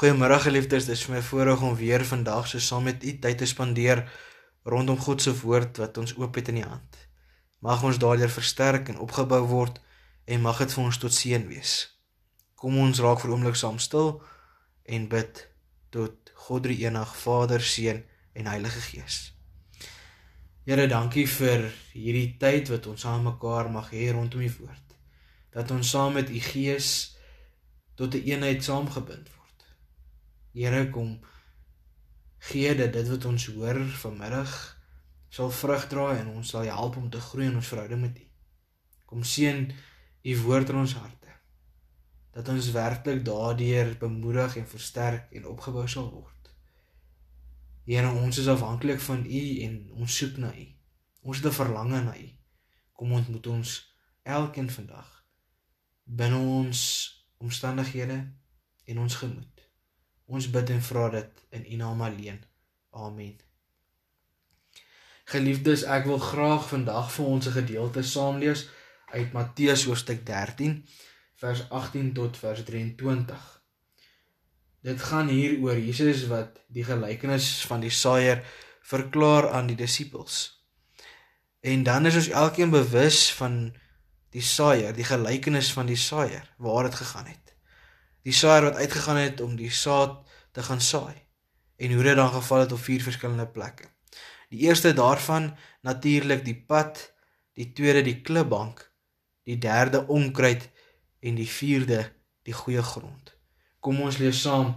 Goeiemôre geliefdes, dit is my voorreg om weer vandag so saam met u tyd te spandeer rondom God se woord wat ons oop het in die hand. Mag ons daardeur versterk en opgebou word en mag dit vir ons tot seën wees. Kom ons raak vir oomblik saam stil en bid tot God drie enig Vader, Seun en Heilige Gees. Here, dankie vir hierdie tyd wat ons saam mekaar mag hê rondom u woord. Dat ons saam met u Gees tot 'n eenheid saamgebind word. Here kom gee dat dit wat ons hoor vanmiddag sal vrug dra en ons sal help om te groei in ons verhouding met U. Kom seën U woord in ons harte. Dat ons werklik daardeur bemoedig en versterk en opgebou sal word. Here, ons is afhanklik van U en ons soek na U. Ons het 'n verlange na U. Kom ontmoet ons elkeen vandag binne ons omstandighede en ons gemoed. Ons bid en vra dit in U naam alleen. Amen. Geliefdes, ek wil graag vandag vir ons 'n gedeelte saam lees uit Matteus hoofstuk 13 vers 18 tot vers 23. Dit gaan hier oor Jesus wat die gelykenis van die saaier verklaar aan die disippels. En dan is ons elkeen bewus van die saaier, die gelykenis van die saaier, waar dit gegaan het die saaier wat uitgegaan het om die saad te gaan saai en hoe dit dan geval het op vier verskillende plekke. Die eerste daarvan natuurlik die pad, die tweede die klipbank, die derde onkruid en die vierde die goeie grond. Kom ons lees saam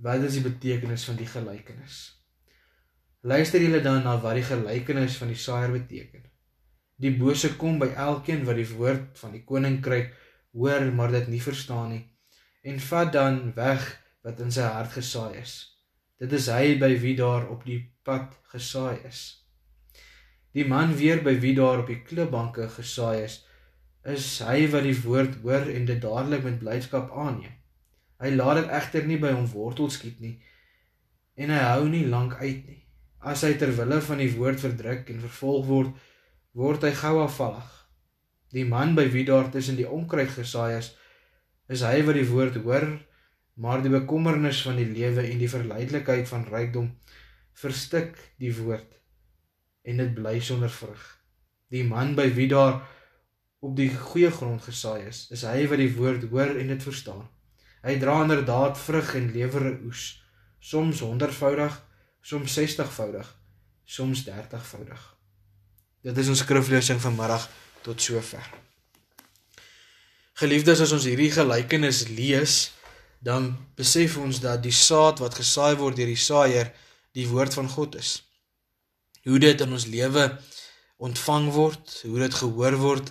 wat is die betekenis van die gelykenis. Luister julle dan na wat die gelykenis van die saaier beteken. Die bose kom by elkeen wat die woord van die koninkryk hoor maar dit nie verstaan nie en vat dan weg wat in sy hart gesaai is. Dit is hy by wie daar op die pad gesaai is. Die man weer by wie daar op die klipbanke gesaai is, is hy wat die woord hoor en dit dadelik met blydskap aanneem. Hy laat dit egter nie by hom wortel skiet nie en hy hou nie lank uit nie. As hy ter wille van die woord verdruk en vervolg word, word hy gou afvallig. Die man by wie daar tussen die onkruid gesaai is, is hy wat die woord hoor, maar die bekommernis van die lewe en die verleidelikheid van rykdom verstik die woord en dit bly sonder vrug. Die man by wie daar op die goeie grond gesaai is, is hy wat die woord hoor en dit verstaan. Hy dra inderdaad vrug en lewer 'n oes, soms 100voudig, soms 60voudig, soms 30voudig. Dit is ons skriflesing vanmiddag tot sover. Geliefdes, as ons hierdie gelykenis lees, dan besef ons dat die saad wat gesaai word deur die saaier die woord van God is. Hoe dit in ons lewe ontvang word, hoe dit gehoor word,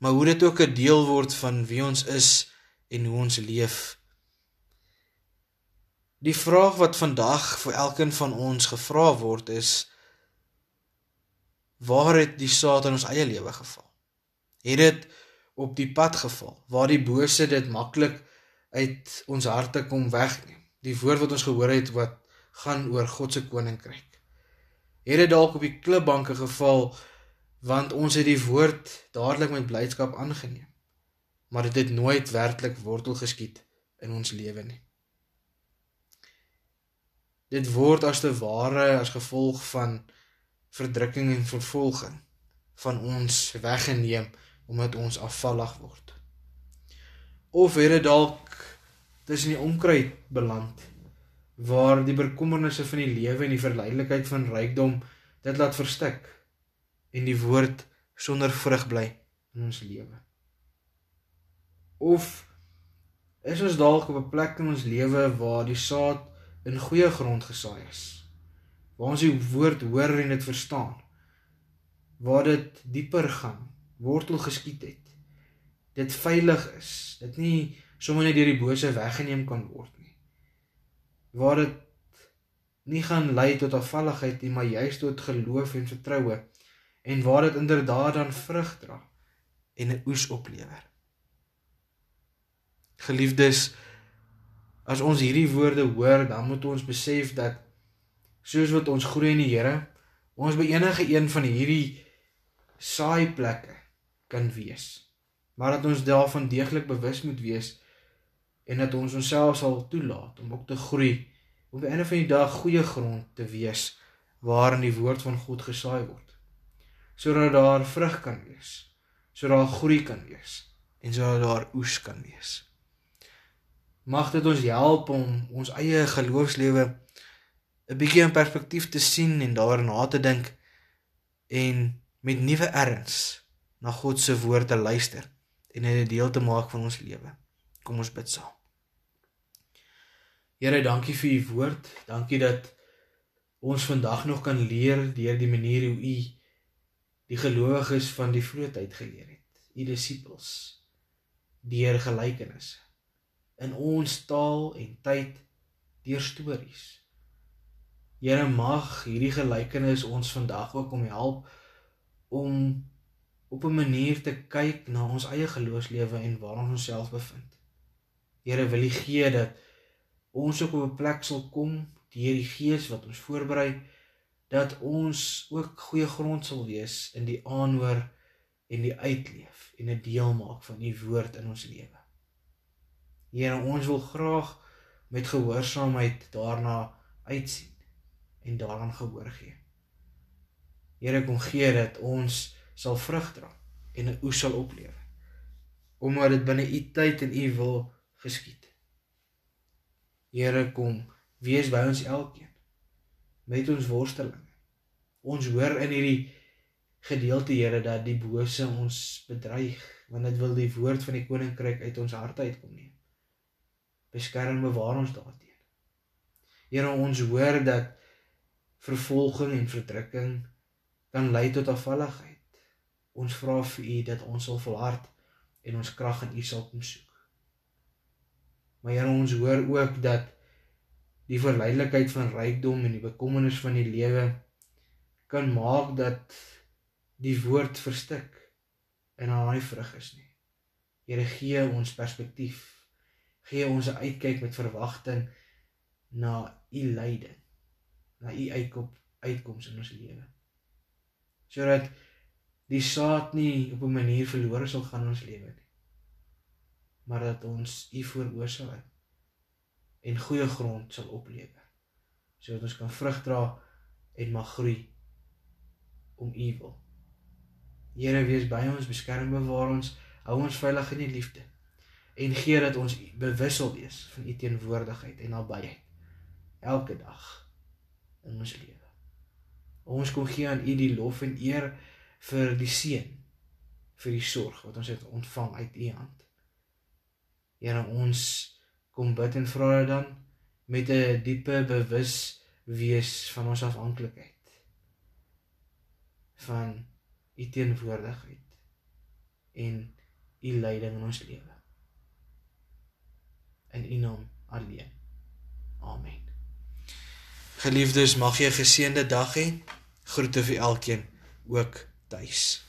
maar hoe dit ook 'n deel word van wie ons is en hoe ons leef. Die vraag wat vandag vir elkeen van ons gevra word is waar het die saad in ons eie lewe geval? Het dit op die pad geval waar die bose dit maklik uit ons harte kom wegneem. Die woord wat ons gehoor het wat gaan oor God se koninkryk. Het dit dalk op die klipbanke geval want ons het die woord dadelik met blydskap aangeneem. Maar dit het nooit werklik wortel geskiet in ons lewe nie. Dit word as te ware as gevolg van verdrukking en vervolging van ons weggeneem omdat ons afvallig word. Of het dit dalk tussen die onkruid beland waar die bekommernisse van die lewe en die verleidelikheid van rykdom dit laat verstik en die woord sonder vrug bly in ons lewe. Of is ons dalk op 'n plek in ons lewe waar die saad in goeie grond gesaai is. Waar ons die woord hoor en dit verstaan. Waar dit dieper gaan wortel geskiet het. Dit veilig is. Dit nie sommer net deur die bose weggeneem kan word nie. Waar dit nie gaan lei tot afvalligheid nie, maar juist tot geloof en vertroue en waar dit inderdaad dan vrug dra en 'n oes oplewer. Geliefdes, as ons hierdie woorde hoor, dan moet ons besef dat soos wat ons groei in die Here, ons by enige een van hierdie saai plekke kan wees. Maar dat ons daarvan deeglik bewus moet wees en dat ons onsself sal toelaat om ook te groei om op die einde van die dag goeie grond te wees waarin die woord van God gesaai word sodat daar vrug kan wees sodat daar groei kan wees en sodat daar oes kan wees mag dit ons help om ons eie geloofslewe 'n bietjie in perspektief te sien en daarna te dink en met nuwe erns na God se woord te luister en dit 'n deel te maak van ons lewe. Kom ons bid saam. Here, dankie vir u woord. Dankie dat ons vandag nog kan leer deur die manier hoe u die gelowiges van die vroeë tyd geleer het. U disippels deur gelykenisse in ons taal en tyd deur stories. Here mag hierdie gelykenis ons vandag ook om help om op 'n manier te kyk na ons eie geloofslewe en waar ons onsself bevind. Here wil U gee dat ons ook op 'n plek sal kom deur die Gees wat ons voorberei dat ons ook goeie grond sal wees in die aanhoor en die uitleef en 'n deel maak van U woord in ons lewe. Here, ons wil graag met gehoorsaamheid daarna uitsien en daaraan gehoor gee. Here, kom gee dat ons sal vrug dra en 'n oes sal oplewer. Omdat dit binne u tyd en u wil geskied. Here kom, wees by ons elkeen met ons worstelinge. Ons hoor in hierdie gedeelte Here dat die bose ons bedreig want dit wil die woord van die koninkryk uit ons harte uitkom neem. Beskerm bewaar ons daarteen. Here ons hoor dat vervolging en verdrukking kan lei tot afvalligheid. Ons vra vir U dat ons sal volhard en ons krag in U sal kom soek. Maar Here, ons hoor ook dat die verleidelikheid van rykdom en die bekommernis van die lewe kan maak dat die woord verstik en aan hy vrug is nie. Here gee ons perspektief. Gee ons 'n uitkyk met verwagting na u leiding. Na u uitkom uitkoms in ons lewe. Sodat die saad nie op 'n manier verlore sal gaan in ons lewe nie. Maar dat ons U vooroor sal hê en goeie grond sal oplewer sodat ons kan vrug dra en mag groei om U wil. Here wees by ons, beskerm bewaar ons, hou ons veilig in U liefde en gee dat ons bewus sal wees van U teenwoordigheid en nabyheid elke dag in ons lewe. Ons kom gee aan U die lof en eer vir die seën vir die sorg wat ons het ontvang uit u hand. Here ons kom bid en vra dit dan met 'n diepe bewus wees van ons afhanklikheid van u teenwoordigheid en u leiding in ons lewe. In u naam alleen. Amen. Geliefdes, mag jy 'n geseënde dag hê. Groete vir elkeen ook dice